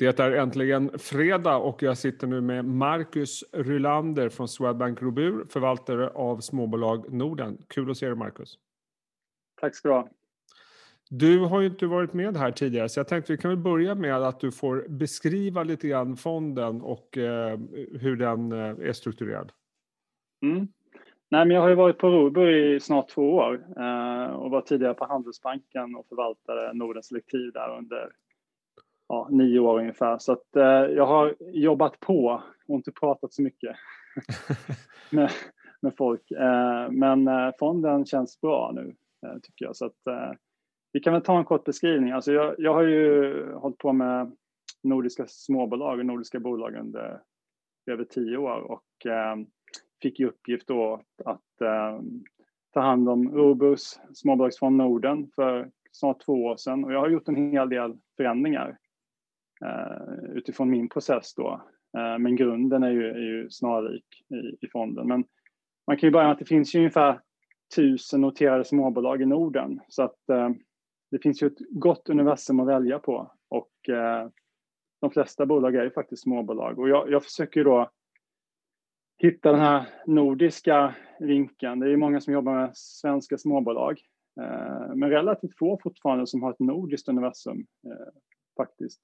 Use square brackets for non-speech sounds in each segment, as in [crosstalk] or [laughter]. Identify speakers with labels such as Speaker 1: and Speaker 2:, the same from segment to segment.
Speaker 1: Det är äntligen fredag och jag sitter nu med Marcus Rylander från Swedbank Robur, förvaltare av småbolag Norden. Kul att se dig Marcus.
Speaker 2: Tack ska du ha.
Speaker 1: Du har ju inte varit med här tidigare så jag tänkte vi kan väl börja med att du får beskriva lite grann fonden och eh, hur den eh, är strukturerad.
Speaker 2: Mm. Nej, men jag har ju varit på Robur i snart två år eh, och var tidigare på Handelsbanken och förvaltade Nordens Selektiv där under ja, nio år ungefär. Så att, eh, jag har jobbat på och inte pratat så mycket [laughs] med, med folk. Eh, men eh, fonden känns bra nu eh, tycker jag. Så att, eh, vi kan väl ta en kort beskrivning. Alltså jag, jag har ju hållit på med nordiska småbolag och nordiska bolag under över tio år och eh, fick i uppgift då att ta hand om Robus småbolagsfond Norden för snart två år sedan och jag har gjort en hel del förändringar Eh, utifrån min process då. Eh, men grunden är ju, är ju snarlik i, i fonden. Men man kan ju börja med att det finns ju ungefär tusen noterade småbolag i Norden. Så att eh, det finns ju ett gott universum att välja på. Och de flesta bolag är ju faktiskt småbolag. Och jag, jag försöker då hitta den här nordiska vinkeln. Det är ju många som jobbar med svenska småbolag. Men relativt få fortfarande som har ett nordiskt universum faktiskt.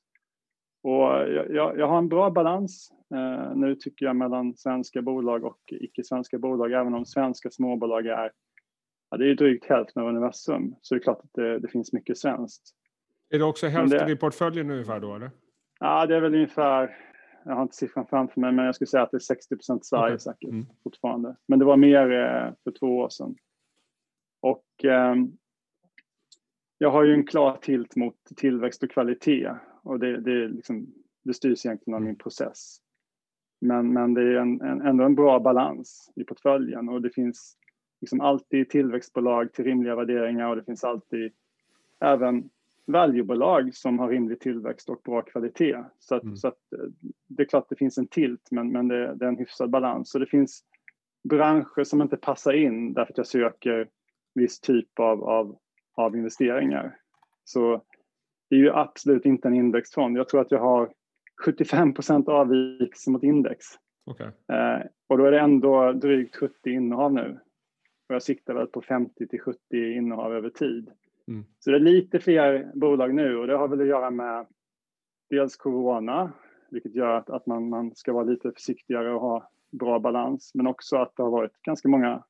Speaker 2: Och jag, jag, har en bra balans eh, nu tycker jag mellan svenska bolag och icke-svenska bolag, även om svenska småbolag är, ja, det är drygt hälften av universum, så det är klart att det, det finns mycket svenskt.
Speaker 1: Är det också hälften det, i portföljen ungefär då eller?
Speaker 2: Ja, det är väl ungefär, jag har inte siffran framför mig, men jag skulle säga att det är 60 procent Sverige okay. säkert mm. fortfarande. Men det var mer eh, för två år sedan. Och eh, jag har ju en klar tilt mot tillväxt och kvalitet och det, det, liksom, det styrs egentligen av mm. min process. Men, men det är en, en, ändå en bra balans i portföljen och det finns liksom alltid tillväxtbolag till rimliga värderingar och det finns alltid även valuebolag som har rimlig tillväxt och bra kvalitet. Så, att, mm. så att, eh, det är klart det finns en tilt men, men det, det, är en hyfsad balans. Så det finns branscher som inte passar in därför att jag söker viss typ av, av, av investeringar. Så det är ju absolut inte en indexfond. Jag tror att jag har 75 procent avvikelse mot index. Okay. Eh, och då är det ändå drygt 70 innehav nu. Och jag siktar väl på 50 till 70 innehav över tid. Mm. Så det är lite fler bolag nu och det har väl att göra med dels corona, vilket gör att, att man, man ska vara lite försiktigare och ha bra balans, men också att det har varit ganska många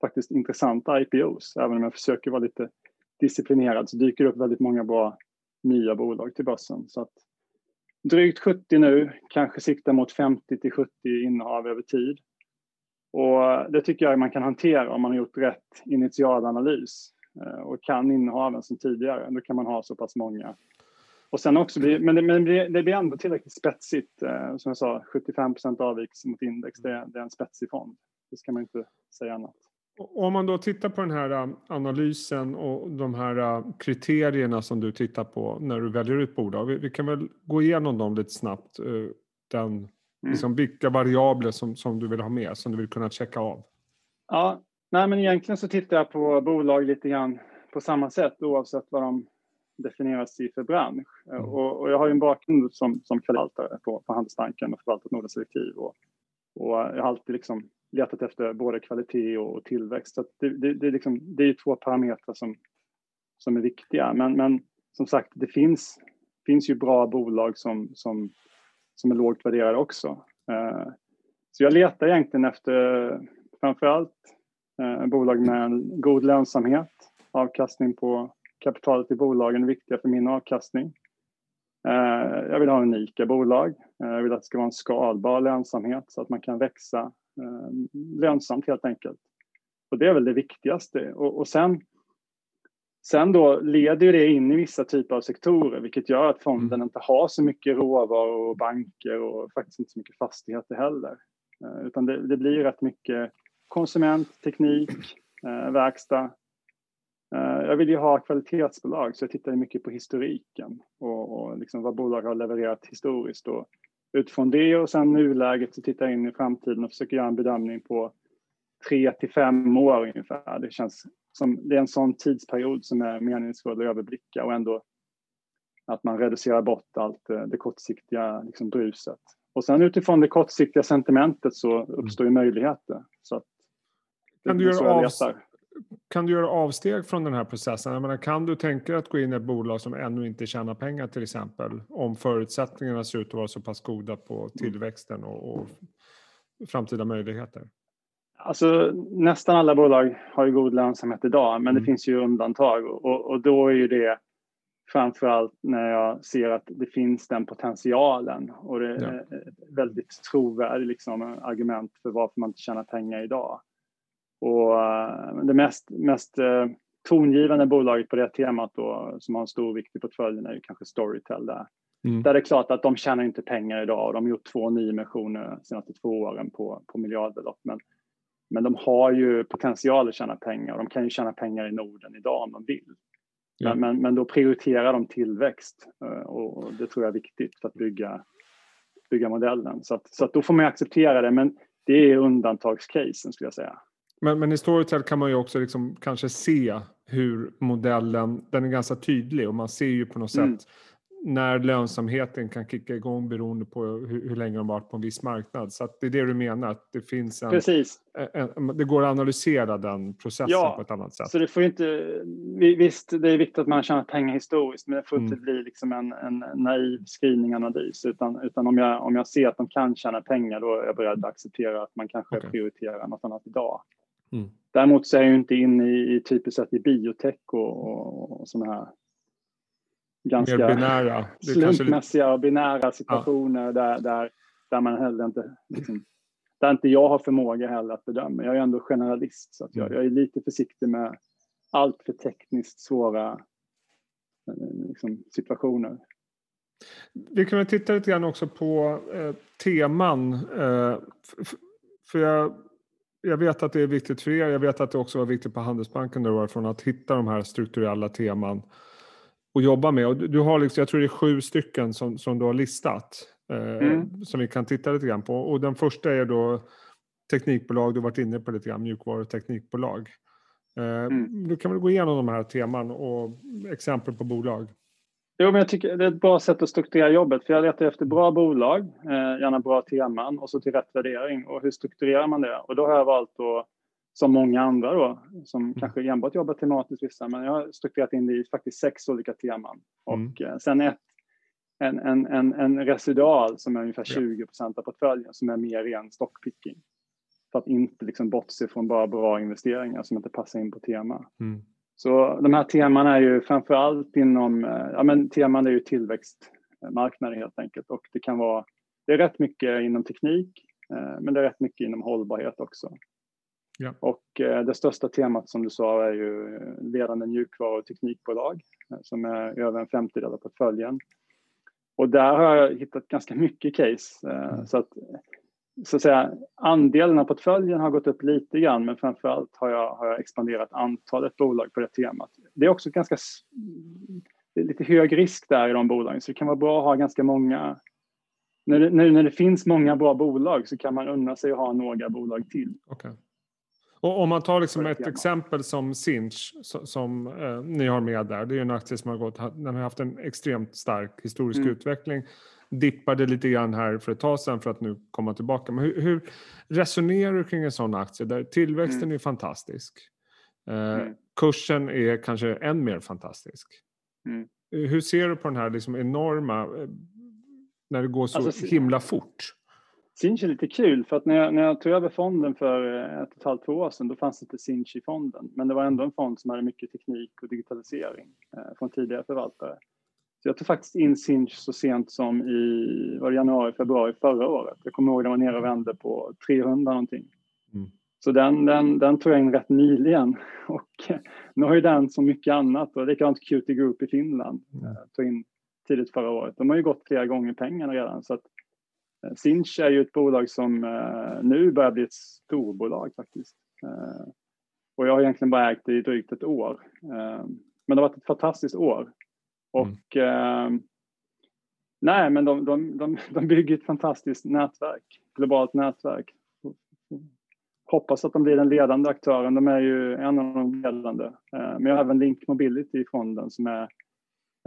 Speaker 2: faktiskt intressanta IPOs. Även om jag försöker vara lite disciplinerad så dyker det upp väldigt många bra nya bolag till börsen. Så att drygt 70 nu, kanske siktar mot 50 till 70 innehav över tid. Och det tycker jag man kan hantera om man har gjort rätt initialanalys eh, och kan innehaven som tidigare. Då kan man ha så pass många. Och sen också men, det, men det blir ändå tillräckligt spetsigt. Eh, som jag sa, 75 avvikelse mot index, det, det är en spetsig fond. Det ska man inte säga annat.
Speaker 1: Om man då tittar på den här äh, analysen och de här äh, kriterierna som du tittar på när du väljer ut bolag. Vi, kan väl gå igenom dem lite snabbt. Äh, den, mm. liksom, vilka variabler som, som du vill ha med, som du vill kunna checka av.
Speaker 2: Ja, nej, men egentligen så tittar jag på bolag lite grann på samma sätt oavsett vad de definieras i för bransch. Mm. Och, och, jag har ju en bakgrund som, som förvaltare på, på Handelsbanken och förvaltat Nordens Selektiv. Och, och jag har alltid liksom letat efter både kvalitet och tillväxt. Så det, det, det, är liksom, det är två parametrar som, som är viktiga. Men, men som sagt, det finns, finns ju bra bolag som, som, som är lågt värderade också. Eh, så jag letar egentligen efter framförallt eh, bolag med en god lönsamhet. Avkastning på kapitalet i bolagen är viktiga för min avkastning. Eh, jag vill ha unika bolag. Eh, jag vill att det ska vara en skalbar lönsamhet så att man kan växa lönsamt helt enkelt. Och det är väl det viktigaste. Och, och sen, sen då leder det in i vissa typer av sektorer vilket gör att fonden mm. inte har så mycket råvaror och banker och faktiskt inte så mycket fastigheter heller. Eh, utan det, det blir rätt mycket konsument, teknik, [clears throat] eh, verkstad. Jag vill ju ha kvalitetsbolag så jag tittar mycket på historiken och, och liksom vad bolag har levererat historiskt och utifrån det och sen nuläget så tittar jag in i framtiden och försöker göra en bedömning på tre till fem år ungefär. Det känns som det är en sån tidsperiod som är meningsfull att överblicka och ändå att man reducerar bort allt det kortsiktiga liksom, bruset. Och sen utifrån det kortsiktiga sentimentet så uppstår ju möjligheter. Så att,
Speaker 1: kan, du göra av, kan du göra avsteg från den här processen? Jag menar, kan du tänka dig att gå in i ett bolag som ännu inte tjänar pengar till exempel? Om förutsättningarna ser ut att vara så pass goda på mm. tillväxten och, och framtida möjligheter?
Speaker 2: Alltså, nästan alla bolag har ju god lönsamhet idag, men mm. det finns ju undantag och, och då är ju det framförallt när jag ser att det finns den potentialen och det är ett väldigt trovärdigt liksom, argument för varför man inte tjänar pengar idag. Och uh, det mest, mest uh, tongivande bolaget på det temat då, som har en stor vikt i portföljen är ju kanske Storytel där. Mm. Där det är klart att de tjänar inte pengar idag och de har gjort två nyemissioner de senaste två åren på, på miljardbelopp. Men, men de har ju potential att tjäna pengar och de kan ju tjäna pengar i Norden idag om de vill. Men, men, men, då prioriterar de tillväxt eh, och det tror jag är viktigt för att bygga, bygga modellen. Så, att, så att då får man acceptera det, men det är undantagscasen skulle jag säga.
Speaker 1: Men, men i Storytel kan man ju också liksom kanske se hur modellen, den är ganska tydlig och man ser ju på något mm. sätt när lönsamheten kan kicka igång beroende på hur, hur länge de varit på en viss marknad. Så det är det du menar, att det finns en,
Speaker 2: Precis.
Speaker 1: En, det går att analysera den processen ja, på ett annat sätt.
Speaker 2: Så det får inte, visst, det är viktigt att man tjänar pengar historiskt, men det får mm. inte bli liksom en, en naiv screeninganalys, utan, utan om, jag, om jag ser att de kan tjäna pengar, då är jag beredd att acceptera att man kanske okay. prioriterar något annat idag. Mm. Däremot så är jag inte inne i, i typiskt sett i biotech och, och, och sådana här ganska
Speaker 1: binära.
Speaker 2: slumpmässiga och binära situationer ja. där, där, där man heller inte liksom, där inte jag har förmåga heller att bedöma. Jag är ändå generalist så att jag, mm. jag är lite försiktig med allt för tekniskt svåra eh, liksom, situationer.
Speaker 1: Vi kan väl titta lite grann också på eh, teman. Eh, för jag, jag vet att det är viktigt för er. Jag vet att det också var viktigt på Handelsbanken då, från att hitta de här strukturella teman att jobba med. Och du har liksom, jag tror det är sju stycken som, som du har listat. Eh, mm. Som vi kan titta lite grann på. Och den första är då teknikbolag, du har varit inne på lite grann, mjukvaruteknikbolag. Eh, mm. Du kan väl gå igenom de här teman och exempel på bolag.
Speaker 2: Jo, men jag tycker det är ett bra sätt att strukturera jobbet. För jag letar efter bra bolag, eh, gärna bra teman och så till rätt värdering. Och hur strukturerar man det? Och då har jag valt att som många andra då, som mm. kanske enbart jobbar tematiskt vissa, men jag har strukturerat in det i faktiskt sex olika teman. Mm. Och eh, sen ett, en, en, en, en residual som är ungefär 20 procent av portföljen som är mer ren stockpicking. För att inte liksom bortse från bara bra investeringar som inte passar in på tema. Mm. Så de här teman är ju framför allt inom, eh, ja men teman är ju tillväxtmarknader helt enkelt och det kan vara, det är rätt mycket inom teknik, eh, men det är rätt mycket inom hållbarhet också. Ja. Och eh, det största temat som du sa är ju ledande mjukvaru och teknikbolag som är över en femtedel av portföljen. Och där har jag hittat ganska mycket case. Mm. Så att, så att säga, andelen av portföljen har gått upp lite grann men framförallt har jag, har jag expanderat antalet bolag på det temat. Det är också ganska det är lite hög risk där i de bolagen så det kan vara bra att ha ganska många när det, när, när det finns många bra bolag så kan man unna sig att ha några bolag till.
Speaker 1: Okay. Och om man tar liksom ett exempel som Sinch som eh, ni har med där. Det är en aktie som har gått, den har haft en extremt stark historisk mm. utveckling. Dippade lite grann här för ett tag sedan för att nu komma tillbaka. Men hur, hur resonerar du kring en sån aktie där tillväxten mm. är fantastisk? Eh, mm. Kursen är kanske än mer fantastisk. Mm. Hur ser du på den här liksom enorma, eh, när det går så alltså, himla fort?
Speaker 2: Sinch är lite kul för att när jag, när jag tog över fonden för ett och ett halvt, två år sedan då fanns inte Sinch i fonden. Men det var ändå en fond som hade mycket teknik och digitalisering eh, från tidigare förvaltare. Så jag tog faktiskt in Sinch så sent som i var januari, februari förra året. Jag kommer ihåg den var nere och vände på 300 någonting. Mm. Så den, den, den tog jag in rätt nyligen [laughs] och nu har ju den så mycket annat och likadant QT Group i Finland mm. tog in tidigt förra året. De har ju gått flera gånger pengarna redan så att Eh, Sinch är ju ett bolag som eh, nu börjar bli ett storbolag faktiskt. Och jag har egentligen bara ägt det i drygt ett år. Men det har varit ett fantastiskt år. Mm. Och mm. nej, men de, de, de, de bygger ett fantastiskt nätverk, globalt nätverk. Hoppas att de blir den ledande aktören. De är ju en av de ledande. Ehm, men jag har även Link Mobility i fonden som är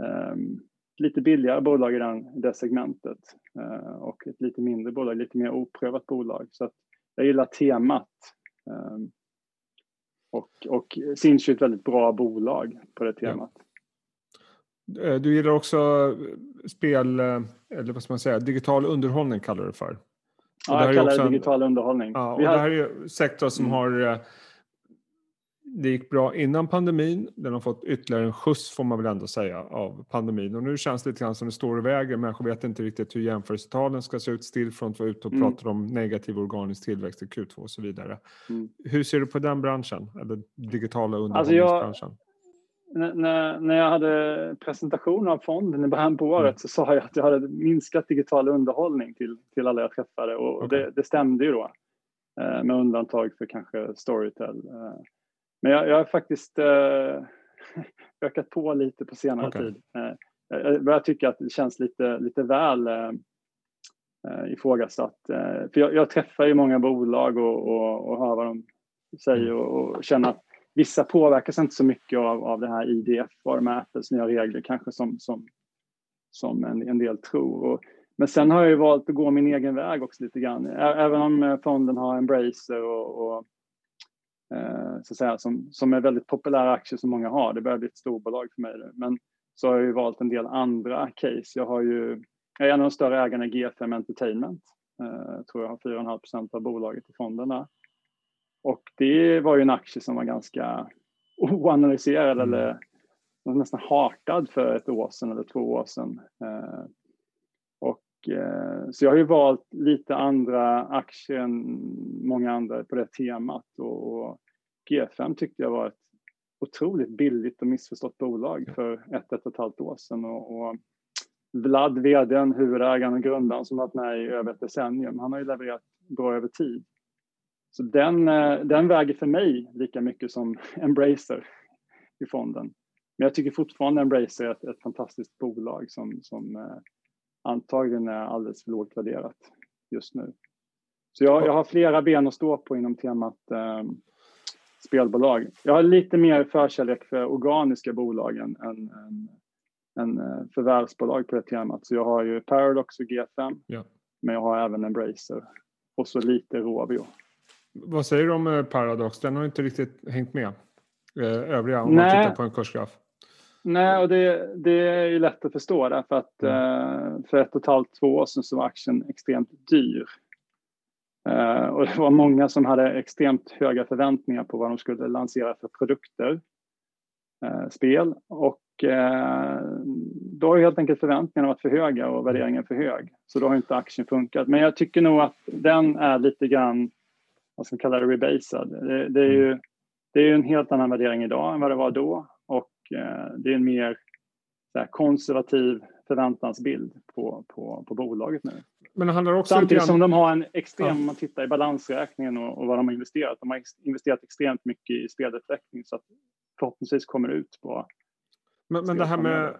Speaker 2: ehm, lite billigare bolag i den, det segmentet eh, och ett lite mindre bolag, lite mer oprövat bolag. Så att jag gillar temat. Eh, och, och Sinch är ett väldigt bra bolag på det temat.
Speaker 1: Ja. Eh, du gillar också spel, eh, eller vad ska man säga, digital underhållning kallar du det för.
Speaker 2: Ja, jag kallar det digital underhållning.
Speaker 1: Ja, och det här är ju sektor som mm. har eh, det gick bra innan pandemin. Den har fått ytterligare en skjuts får man väl ändå säga av pandemin. Och nu känns det lite grann som det står och väger. Människor vet inte riktigt hur jämförelsetalen ska se ut. Stillfront var ute och mm. pratade om negativ organisk tillväxt i Q2 och så vidare. Mm. Hur ser du på den branschen? Eller digitala underhållningsbranschen? Alltså
Speaker 2: jag, när, när jag hade presentation av fonden i början på året mm. så sa jag att jag hade minskat digital underhållning till, till alla jag träffade och okay. det, det stämde ju då. Eh, med undantag för kanske Storytel. Eh, men jag, jag har faktiskt eh, [laughs] ökat på lite på senare okay. tid. Jag börjar tycka att det känns lite, lite väl ifrågasatt. För jag, jag, träffar ju många bolag och, och, och hör vad de säger mm. och, och känner att vissa påverkas inte så mycket av, av det här IDF-varumärkets nya regler kanske som, som, som en, en del tror. Och, men sen har jag ju valt att gå min egen väg också lite grann. Även om eh, fonden har Embracer och, och Eh, så att säga, som, som är väldigt populära aktier som många har. Det börjar bli ett storbolag för mig. nu, Men så har jag ju valt en del andra case. Jag har ju, jag är en av de större ägarna i G5 Entertainment. Eh, jag tror jag har 4,5 procent av bolaget i fonderna. Och det var ju en aktie som var ganska oanalyserad mm. eller nästan hatad för ett år sedan eller två år sedan. Eh, Eh, så jag har ju valt lite andra aktier än många andra på det temat och G5 tyckte jag var ett otroligt billigt och missförstått bolag för ett, ett och ett halvt år sedan. Och, Vlad, vdn, huvudägaren och grundaren som varit med i över ett decennium, han har ju levererat bra över tid. Så den, eh, den väger för mig lika mycket som [laughs] Embracer i fonden. Men jag tycker fortfarande Embracer är ett, ett fantastiskt bolag som, som eh, antagligen är alldeles för lågt värderat just nu. Så jag, jag har flera ben att stå på inom temat eh, spelbolag. Jag har lite mer förkärlek för organiska bolag än, än, än, eh, förvärvsbolag på det temat. Så jag har ju Paradox och G5, ja. men jag har även Embracer och så lite Rovio.
Speaker 1: Vad säger du om eh, Paradox? Den har inte riktigt hängt med eh, övriga om Nej. man tittar på en kursgraf.
Speaker 2: Nej, och det, det är ju lätt att förstå därför att mm. eh, för ett och ett halvt, två år sedan så var aktien extremt dyr. Och det var många som hade extremt höga förväntningar på vad de skulle lansera för produkter, spel. Och då har ju helt enkelt förväntningarna varit för höga och värderingen för hög. Så då har inte aktien funkat. Men jag tycker nog att den är lite grann, vad ska man kalla det, rebasad. Det, det är ju det är en helt annan värdering idag än vad det var då Eh, det är en mer konservativ förväntansbild på, på, på bolaget nu.
Speaker 1: Men det handlar också
Speaker 2: Samtidigt som de har en extrem, ja. om man tittar i balansräkningen och, och, vad de har investerat, de har investerat extremt mycket i spelutveckling så att förhoppningsvis kommer det ut på
Speaker 1: Men, men det här med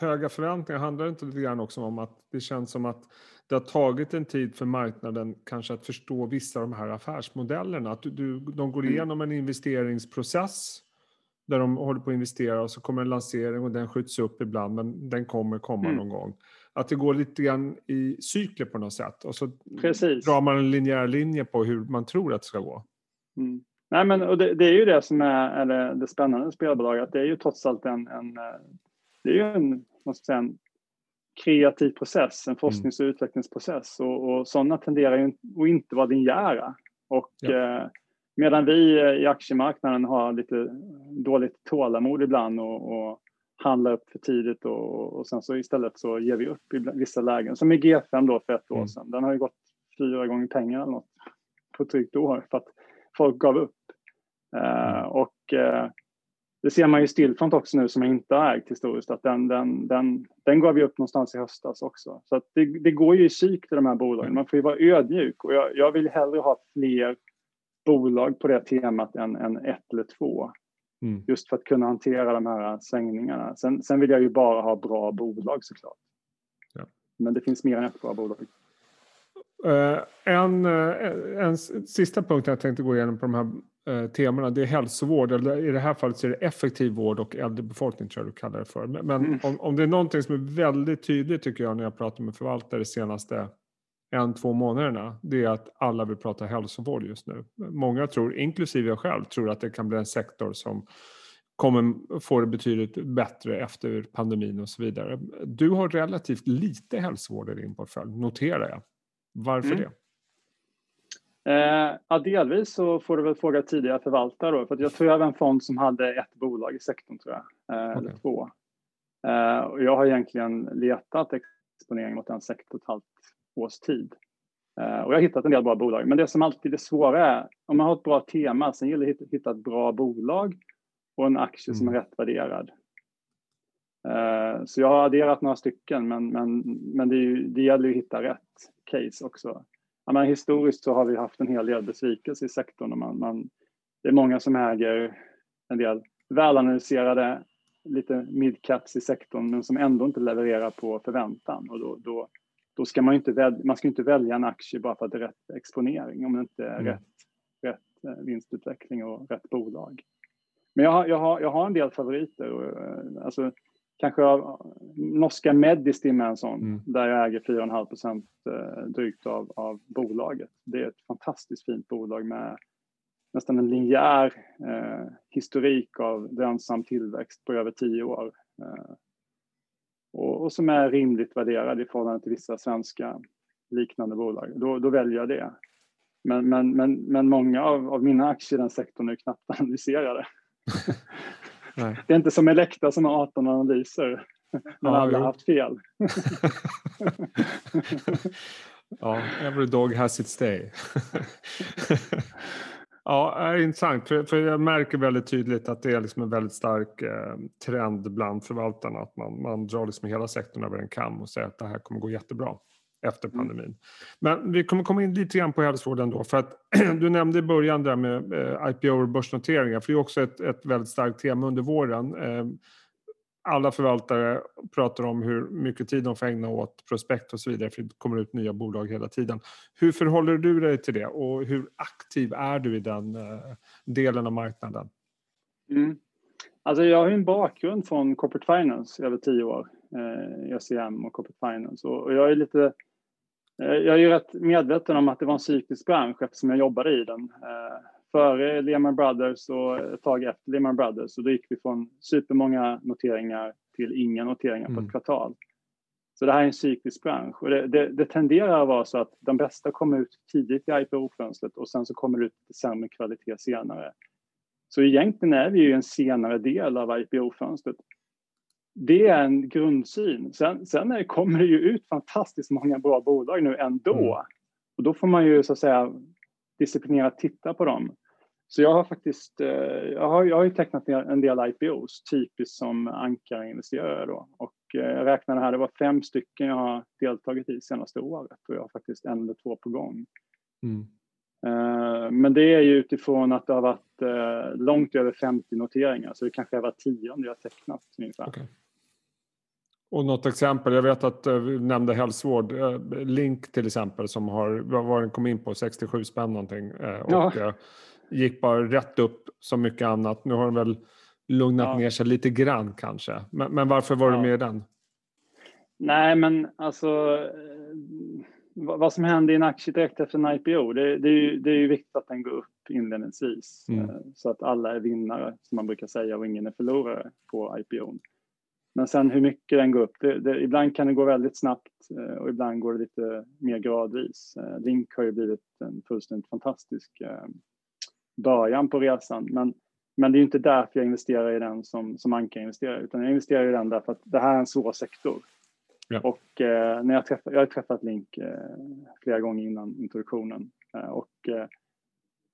Speaker 1: höga förväntningar handlar inte lite grann också om att det känns som att det har tagit en tid för marknaden kanske att förstå vissa av de här affärsmodellerna. Att du, du de går mm. igenom en investeringsprocess där de håller på att investera och så kommer en lansering och den skjuts upp ibland men den kommer komma mm. någon gång. Att det går lite grann i cykler på något sätt och så Precis. drar man en linjär linje på hur man tror att det ska gå.
Speaker 2: Mm. Nej, men, och det, det, är ju det som är, är det, det spännande spelbolaget, att det är ju trots allt en, en det är ju en, måste en kreativ process, en mm. forsknings och utvecklingsprocess och, och sådana tenderar ju att inte vara linjära. Och ja. eh, Medan vi i aktiemarknaden har lite dåligt tålamod ibland och, och handlar upp för tidigt och, och sen så istället så ger vi upp i vissa lägen. Som i G5 då för ett år mm. sedan. Den har ju gått fyra gånger pengar eller något på ett drygt år för att folk gav upp. Uh, och uh, det ser man ju Stillfront också nu som jag inte har ägt historiskt att den, den, den, den gav ju upp någonstans i höstas också. Så det, det går ju i till de här bolagen. Man får ju vara ödmjuk och jag, jag vill hellre ha fler bolag på det temat än, än ett eller två. Mm. Just för att kunna hantera de här svängningarna. Sen, sen vill jag ju bara ha bra bolag såklart. Ja. Men det finns mer än ett bra bolag.
Speaker 1: Uh, en, uh, en sista punkt jag tänkte gå igenom på de här eh, temana, det är hälsovård, eller i det här fallet så är det effektiv vård och äldrebefolkning tror jag du kallar det för. Men, mm. om, om det är någonting som är väldigt tydligt tycker jag när jag pratar med förvaltare de senaste en, två månaderna, det är att alla vill prata hälsovård just nu. Många tror, inklusive jag själv, tror att det kan bli en sektor som kommer få det betydligt bättre efter pandemin och så vidare. Du har relativt lite hälsovård i din portfölj, noterar jag. Varför mm. det?
Speaker 2: Eh, ja, delvis så får du väl fråga tidigare förvaltare då, för jag tror jag hade en fond som hade ett bolag i sektorn tror jag, eh, okay. eller två. Eh, och jag har egentligen letat exponering mot den sektorn ett halvt års tid. Eh, och jag har hittat en del bra bolag, men det som alltid är svåra är om man har ett bra tema, sen gäller det att hitta ett bra bolag och en aktie som är mm. rätt värderad. Uh, så jag har adderat några stycken, men, men, men det, ju, det gäller ju att hitta rätt case också. Men historiskt så har vi haft en hel del besvikelse i sektorn. Och man, man, det är många som äger en del välanalyserade, lite midcaps i sektorn, men som ändå inte levererar på förväntan. Och då, då, då ska man inte välja, man ska inte välja en aktie bara för att det är rätt exponering, om det inte är mm. rätt, rätt eh, vinstutveckling och rätt bolag. Men jag har, jag har, jag har en del favoriter. Och, eh, alltså, kanske av, norska en sån, mm. där jag äger 4,5 procent eh, drygt av, av bolaget. Det är ett fantastiskt fint bolag med nästan en linjär eh, historik av lönsam tillväxt på över tio år. Eh, och, och, som är rimligt värderad i förhållande till vissa svenska liknande bolag. Då, då väljer jag det. Men, men, men, men många av, av mina aktier i den sektorn är knappt [laughs] analyserade. [laughs] det är inte som Elekta som har 18 analyser, men ja, alla har haft fel. [laughs]
Speaker 1: ja, every dog has its day. [laughs] ja, är intressant, för, för jag märker väldigt tydligt att det är liksom en väldigt stark eh, trend bland förvaltarna, att man, man drar liksom hela sektorn över en kam och säger att det här kommer gå jättebra efter mm. pandemin. Men vi kommer komma in lite grann på hälsovården då, för att [clears throat] du nämnde i början där med eh, IPO och börsnoteringar, för det är också ett, ett väldigt starkt tema under våren. Eh, alla förvaltare pratar om hur mycket tid de får ägna åt prospekt och så vidare, för det kommer ut nya bolag hela tiden. Hur förhåller du dig till det och hur aktiv är du i den eh, delen av marknaden?
Speaker 2: Mm. Alltså jag har en bakgrund från corporate finance i över tio år, eh, ECM och corporate finance. Och, jag är lite jag är ju rätt medveten om att det var en cyklisk bransch eftersom jag jobbade i den. Eh, före Lehman Brothers och ett tag efter Lehman Brothers. Och då gick vi från supermånga noteringar till inga noteringar på ett mm. kvartal. Så det här är en cyklisk bransch och det, det, det, tenderar att vara så att de bästa kommer ut tidigt i IPO-fönstret och sen så kommer det ut sämre kvalitet senare. Så egentligen är vi ju en senare del av IPO-fönstret det är en grundsyn. Sen, sen kommer det ju ut fantastiskt många bra bolag nu ändå. Mm. Och då får man ju så att säga disciplinerat titta på dem. Så jag har faktiskt eh, jag har, jag har ju tecknat en del IPOs, typiskt som ankarinvesterare då. Och eh, jag räknade här, det var fem stycken jag har deltagit i senaste året och jag har faktiskt en eller två på gång. Mm. Eh, men det är ju utifrån att det har varit långt över 50 noteringar, så det kanske är var tionde jag har tecknat ungefär. Okay.
Speaker 1: Och något exempel, jag vet att vi nämnde hälsovård, eh, Link till exempel som har, vad den kom in på, 67 spänn någonting eh, och ja. gick bara rätt upp som mycket annat. Nu har den väl lugnat ja. ner sig lite grann kanske. Men, men varför var ja. du med i den?
Speaker 2: Nej men alltså vad som händer i en aktie direkt efter en IPO, det, det, är, ju, det är ju viktigt att den går upp inledningsvis mm. så att alla är vinnare som man brukar säga och ingen är förlorare på IPO. Men sen hur mycket den går upp, det, det, ibland kan det gå väldigt snabbt eh, och ibland går det lite mer gradvis. Eh, Link har ju blivit en fullständigt fantastisk eh, början på resan. Men, men det är inte därför jag investerar i den som, som Anka investerar, utan jag investerar i den därför att det här är en svår sektor. Ja. Och eh, när jag, träffat, jag har träffat Link eh, flera gånger innan introduktionen eh, och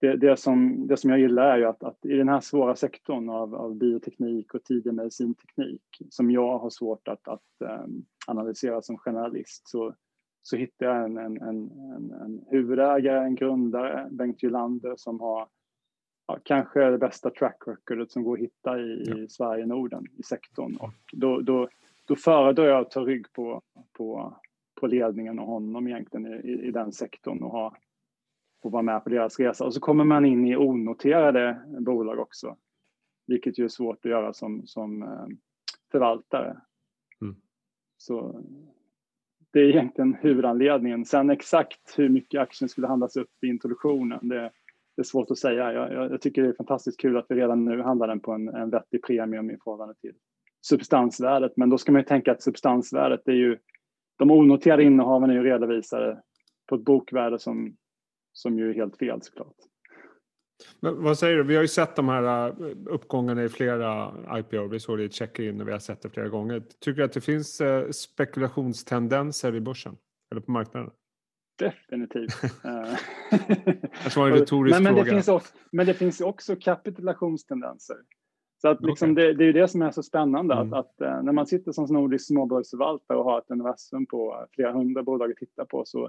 Speaker 2: det, det, som, det som jag gillar är ju att, att i den här svåra sektorn av, av bioteknik och tidig medicinteknik som jag har svårt att, att um, analysera som generalist så, så hittar jag en, en, en, en, en huvudägare, en grundare, Bengt Gylander som har ja, kanske det bästa track recordet som går att hitta i, ja. i Sverige Norden i sektorn. Och då, då, då föredrar jag att ta rygg på, på, på ledningen och honom egentligen i, i, i den sektorn och ha och vara med på deras resa. Och så kommer man in i onoterade bolag också, vilket ju är svårt att göra som, som eh, förvaltare. Mm. Så det är egentligen huvudanledningen. Sen exakt hur mycket aktien skulle handlas upp i introduktionen, det, det är svårt att säga. Jag, jag, jag, tycker det är fantastiskt kul att vi redan nu handlar den på en, en vettig premium i förhållande till substansvärdet. Men då ska man ju tänka att substansvärdet är ju, de onoterade innehaven är ju redovisade på ett bokvärde som, som ju är helt fel såklart.
Speaker 1: Men vad säger du? Vi har ju sett de här äh, uppgångarna i flera IPO. Vi såg det i check-in och vi har sett det flera gånger. Tycker du att det finns äh, spekulationstendenser i börsen eller på marknaden?
Speaker 2: Definitivt. [laughs]
Speaker 1: det var en [laughs] retorisk
Speaker 2: men, men
Speaker 1: fråga.
Speaker 2: Det finns också, men det finns också kapitulationstendenser. Så att liksom okay. det, det, är det som är så spännande mm. att, att, äh, när man sitter som nordisk småbolagsförvaltare och har ett universum på flera hundra bolag att titta på så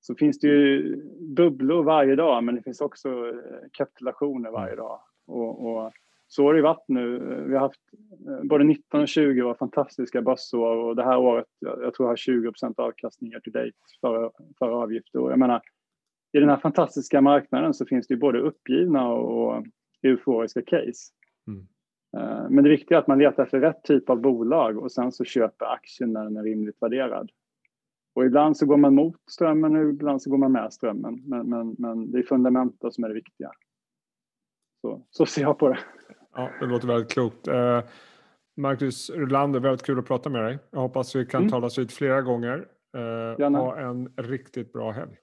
Speaker 2: så finns det ju bubblor varje dag, men det finns också eh, kapitulationer varje dag. Och, och så har det varit nu. Vi har haft eh, både 19 och 20 var fantastiska börsår och det här året, jag tror jag har 20 avkastning year to date före, före avgifter. Och jag menar, i den här fantastiska marknaden så finns det ju både uppgivna och euforiska case. Mm. Eh, men det viktiga är att man letar efter rätt typ av bolag och sen så köper aktien när den är rimligt värderad. Och ibland så går man mot strömmen och ibland så går man med strömmen. Men, men, men det är fundamenta som är det viktiga. Så, så ser jag på det.
Speaker 1: Ja, det låter väldigt klokt. Eh, Marcus Rulander, väldigt kul att prata med dig. Jag hoppas vi kan mm. talas vid flera gånger. Eh, ha en riktigt bra helg.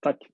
Speaker 2: Tack.